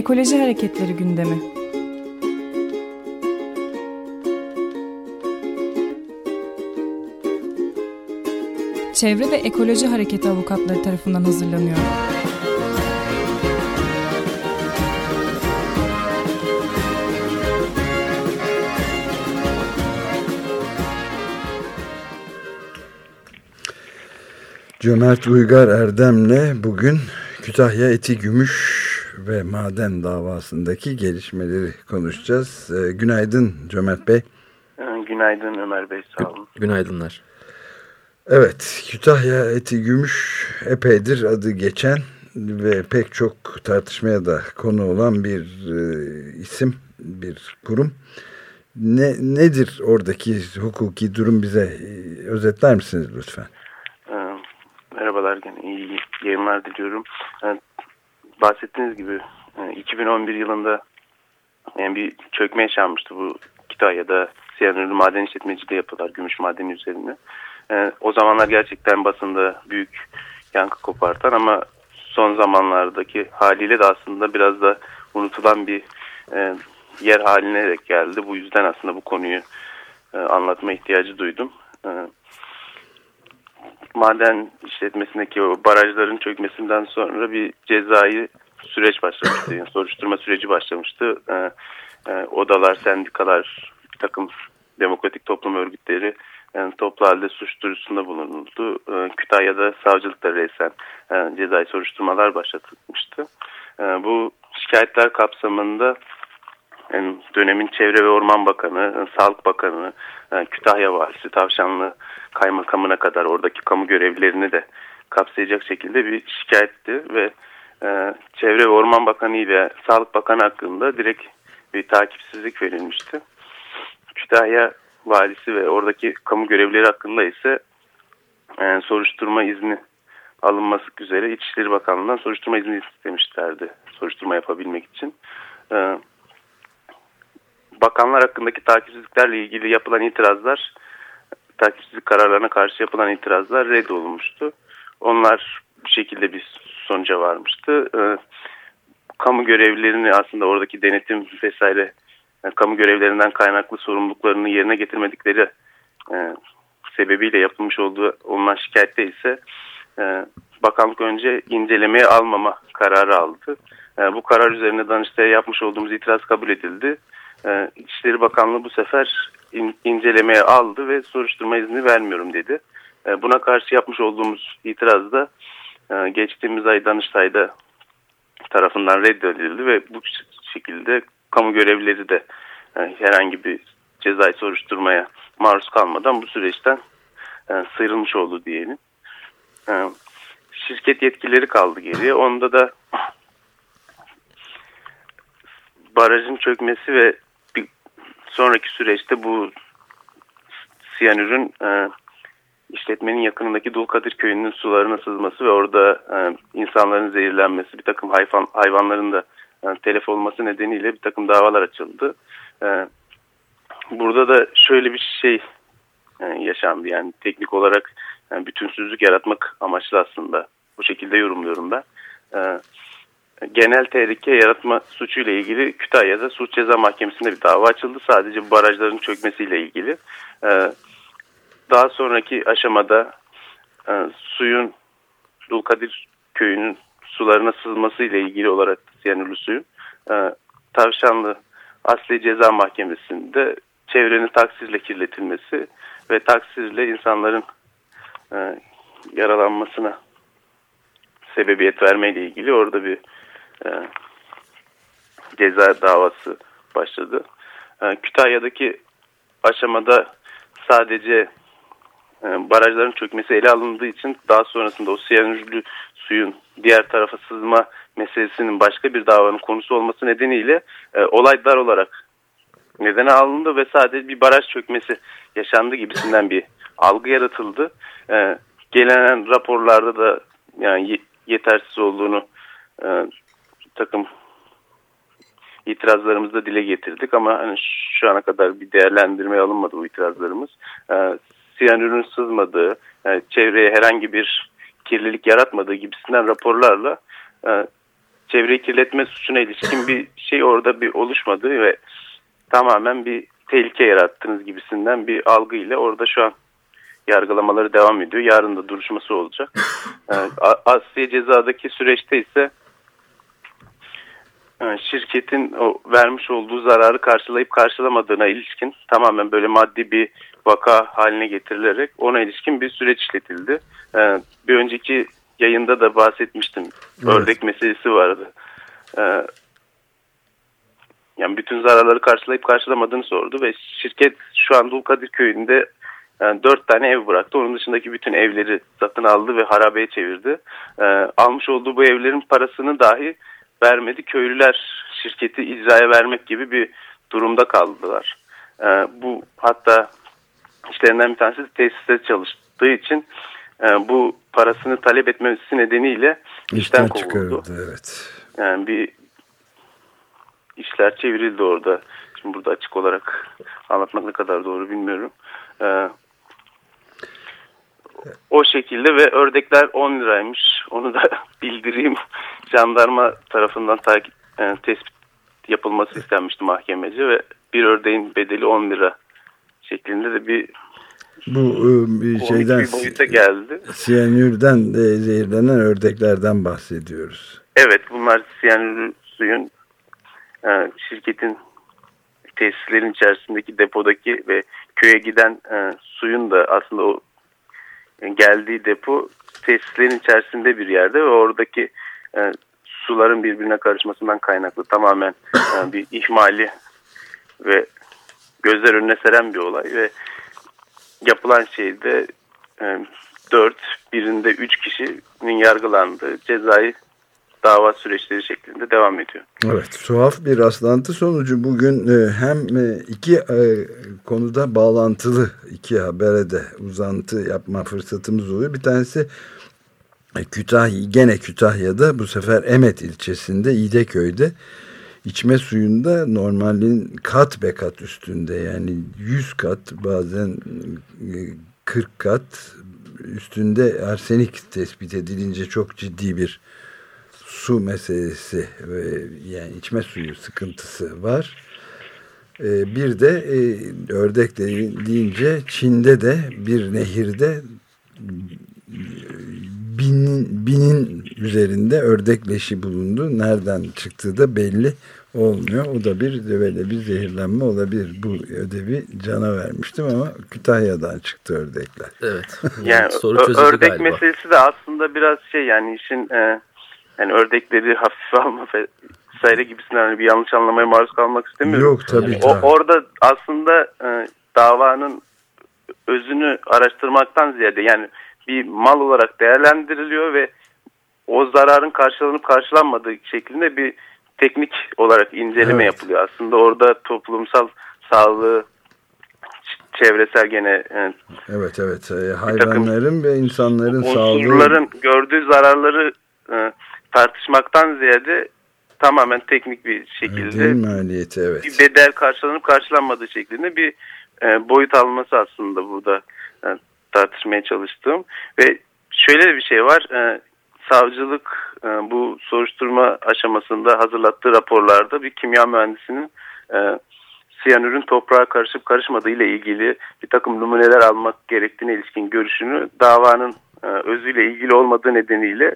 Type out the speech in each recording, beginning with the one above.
Ekoloji Hareketleri gündemi. Çevre ve Ekoloji Hareketi avukatları tarafından hazırlanıyor. Cömert Uygar Erdem'le bugün Kütahya Eti Gümüş ve maden davasındaki gelişmeleri konuşacağız. Ee, günaydın Cömert Bey. Ee, günaydın Ömer Bey sağ olun. Günaydınlar. Evet Kütahya Eti Gümüş epeydir adı geçen ve pek çok tartışmaya da konu olan bir e, isim, bir kurum. Ne, nedir oradaki hukuki durum bize e, özetler misiniz lütfen? Ee, merhabalar gene iyi yayınlar diliyorum. Bahsettiğiniz gibi 2011 e, yılında yani bir çökme yaşanmıştı bu Kütahya'da siyanürlü maden işletmeciliği yapıyorlar gümüş madeni üzerine. E, o zamanlar gerçekten basında büyük yankı kopartan ama son zamanlardaki haliyle de aslında biraz da unutulan bir e, yer haline geldi. Bu yüzden aslında bu konuyu anlatma ihtiyacı duydum. E, maden işletmesindeki o barajların çökmesinden sonra bir cezai süreç başlamıştı. Yani soruşturma süreci başlamıştı. E, e, odalar, sendikalar, bir takım demokratik toplum örgütleri yani toplu halde suç duyurusunda bulunuldu. E, Kütahya'da savcılıkta reysen e, cezai soruşturmalar başlatılmıştı. E, bu şikayetler kapsamında yani dönemin Çevre ve Orman Bakanı, Sağlık Bakanı, e, Kütahya Valisi, Tavşanlı Kaymakamına kadar oradaki kamu görevlilerini de kapsayacak şekilde bir şikayetti ve e, Çevre ve Orman Bakanı ile Sağlık Bakanı hakkında direkt bir takipsizlik verilmişti. Kütahya valisi ve oradaki kamu görevlileri hakkında ise e, soruşturma izni alınması üzere İçişleri Bakanlığı'ndan soruşturma izni istemişlerdi. Soruşturma yapabilmek için. E, bakanlar hakkındaki takipsizliklerle ilgili yapılan itirazlar, takipsizlik kararlarına karşı yapılan itirazlar reddolunmuştu. Onlar bu şekilde bir sonuca varmıştı. E, kamu görevlilerini aslında oradaki denetim vesaire yani kamu görevlerinden kaynaklı sorumluluklarını yerine getirmedikleri e, sebebiyle yapılmış olduğu olunan şikayette ise e, bakanlık önce incelemeye almama kararı aldı. E, bu karar üzerine Danıştay'a yapmış olduğumuz itiraz kabul edildi. E, İçişleri Bakanlığı bu sefer in, incelemeye aldı ve soruşturma izni vermiyorum dedi. E, buna karşı yapmış olduğumuz itiraz da e, geçtiğimiz ay Danıştay'da tarafından reddedildi ve bu şekilde kamu görevlileri de e, herhangi bir cezai soruşturmaya maruz kalmadan bu süreçten sıyrılmış oldu diyelim. Şirket yetkileri kaldı geriye. Onda da barajın çökmesi ve sonraki süreçte bu siyanürün e, işletmenin yakınındaki Dulkadir köyünün sularına sızması ve orada e, insanların zehirlenmesi, bir takım hayvan, hayvanların da yani telef olması nedeniyle bir takım davalar açıldı. Ee, burada da şöyle bir şey e, yaşandı. Yani teknik olarak yani bütünsüzlük yaratmak amaçlı aslında. Bu şekilde yorumluyorum ben. Ee, genel tehlike yaratma suçuyla ilgili Kütahya'da Suç Ceza Mahkemesi'nde bir dava açıldı. Sadece barajların çökmesiyle ilgili. Ee, daha sonraki aşamada e, suyun Dulkadir köyünün sularına sızması ile ilgili olarak siyanürlü suyun e, Tavşanlı Asli Ceza Mahkemesi'nde çevrenin taksirle kirletilmesi ve taksirle insanların e, yaralanmasına sebebiyet vermeyle ilgili orada bir e, ceza davası başladı. E, Kütahya'daki aşamada sadece e, barajların çökmesi ele alındığı için daha sonrasında o siyanürlü suyun diğer tarafa sızma meselesinin başka bir davanın konusu olması nedeniyle e, olay dar olarak nedene alındı ve sadece bir baraj çökmesi yaşandı gibisinden bir algı yaratıldı. E, gelen raporlarda da yani yetersiz olduğunu e, takım itirazlarımızda dile getirdik ama hani şu ana kadar bir değerlendirmeye alınmadı bu itirazlarımız. E, siyanürün sızmadığı, e, çevreye herhangi bir kirlilik yaratmadığı gibisinden raporlarla e, çevreyi kirletme suçuna ilişkin bir şey orada bir oluşmadı ve tamamen bir tehlike yarattınız gibisinden bir algıyla orada şu an yargılamaları devam ediyor. Yarın da duruşması olacak. Ee, Asya cezadaki süreçte ise şirketin o vermiş olduğu zararı karşılayıp karşılamadığına ilişkin tamamen böyle maddi bir vaka haline getirilerek ona ilişkin bir süreç işletildi. Ee, bir önceki yayında da bahsetmiştim. Evet. Ördek meselesi vardı. Ee, yani bütün zararları karşılayıp karşılamadığını sordu ve şirket şu an Dulkadir köyünde yani dört tane ev bıraktı. Onun dışındaki bütün evleri satın aldı ve harabeye çevirdi. Ee, almış olduğu bu evlerin parasını dahi vermedi. Köylüler şirketi icraya vermek gibi bir durumda kaldılar. Ee, bu hatta işlerinden bir tanesi tesiste çalıştığı için e, bu parasını talep etmesi nedeniyle işten, işten kovuldu. Evet. Yani bir işler çevrildi orada. Şimdi burada açık olarak anlatmak ne kadar doğru bilmiyorum. Ee, o şekilde ve ördekler 10 liraymış. Onu da bildireyim. Jandarma tarafından takip, e, tespit yapılması istenmişti mahkemece ve bir ördeğin bedeli 10 lira şeklinde de bir bu e, bir şeyden bir geldi. Siyanürden de zehirlenen ördeklerden bahsediyoruz. Evet bunlar siyanür suyun e, şirketin tesislerin içerisindeki depodaki ve köye giden e, suyun da aslında o geldiği depo tesislerin içerisinde bir yerde ve oradaki e, suların birbirine karışmasından kaynaklı tamamen e, bir ihmali ve gözler önüne seren bir olay ve yapılan şeyde e, 4 birinde 3 kişinin yargılandığı cezayı dava süreçleri şeklinde devam ediyor. Evet tuhaf bir rastlantı sonucu bugün e, hem e, iki e, konuda bağlantılı iki habere de uzantı yapma fırsatımız oluyor. Bir tanesi Kütahya, gene Kütahya'da bu sefer Emet ilçesinde İdeköy'de içme suyunda normalin kat be kat üstünde yani 100 kat bazen 40 kat üstünde arsenik tespit edilince çok ciddi bir su meselesi ve yani içme suyu sıkıntısı var. Ee, bir de e, ördek deyince Çin'de de bir nehirde binin, binin üzerinde ördek leşi bulundu. Nereden çıktığı da belli olmuyor. O da bir böyle bir zehirlenme olabilir. Bu ödevi cana vermiştim ama Kütahya'dan çıktı ördekler. Evet. Yani Soru ördek galiba. meselesi de aslında biraz şey yani işin e, yani ördekleri hafife alma vesaire gibisinden hani bir yanlış anlamaya maruz kalmak istemiyorum. Yok tabii. O, orada aslında e, davanın özünü araştırmaktan ziyade yani bir mal olarak değerlendiriliyor ve o zararın karşılanıp karşılanmadığı şeklinde bir teknik olarak inceleme evet. yapılıyor. Aslında orada toplumsal sağlığı çevresel gene e, evet evet e, hayvanların ve insanların sağlığı gördüğü zararları e, tartışmaktan ziyade tamamen teknik bir şekilde Değil maliyeti evet. bir bedel karşılanıp karşılanmadığı şeklinde bir e, boyut alması aslında burada e, tartışmaya çalıştığım ve şöyle bir şey var e, savcılık e, bu soruşturma aşamasında hazırlattığı raporlarda bir kimya mühendisinin e, siyanürün toprağa karışıp karışmadığı ile ilgili bir takım numuneler almak gerektiğine ilişkin görüşünü davanın e, özüyle ilgili olmadığı nedeniyle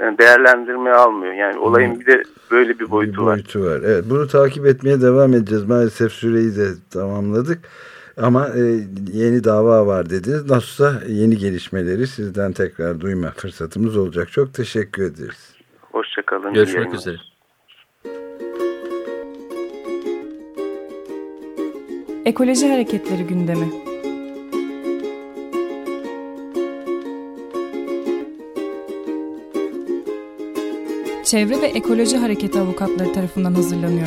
yani değerlendirmeye almıyor. Yani olayın bir de böyle bir boyutu, bir boyutu var. var. Evet, bunu takip etmeye devam edeceğiz. Maalesef süreyi de tamamladık. Ama e, yeni dava var dediniz. Nasılsa yeni gelişmeleri sizden tekrar duyma fırsatımız olacak. Çok teşekkür ederiz. Hoşçakalın. Görüşmek üzere. Ekoloji Hareketleri gündemi. Çevre ve Ekoloji Hareketi avukatları tarafından hazırlanıyor.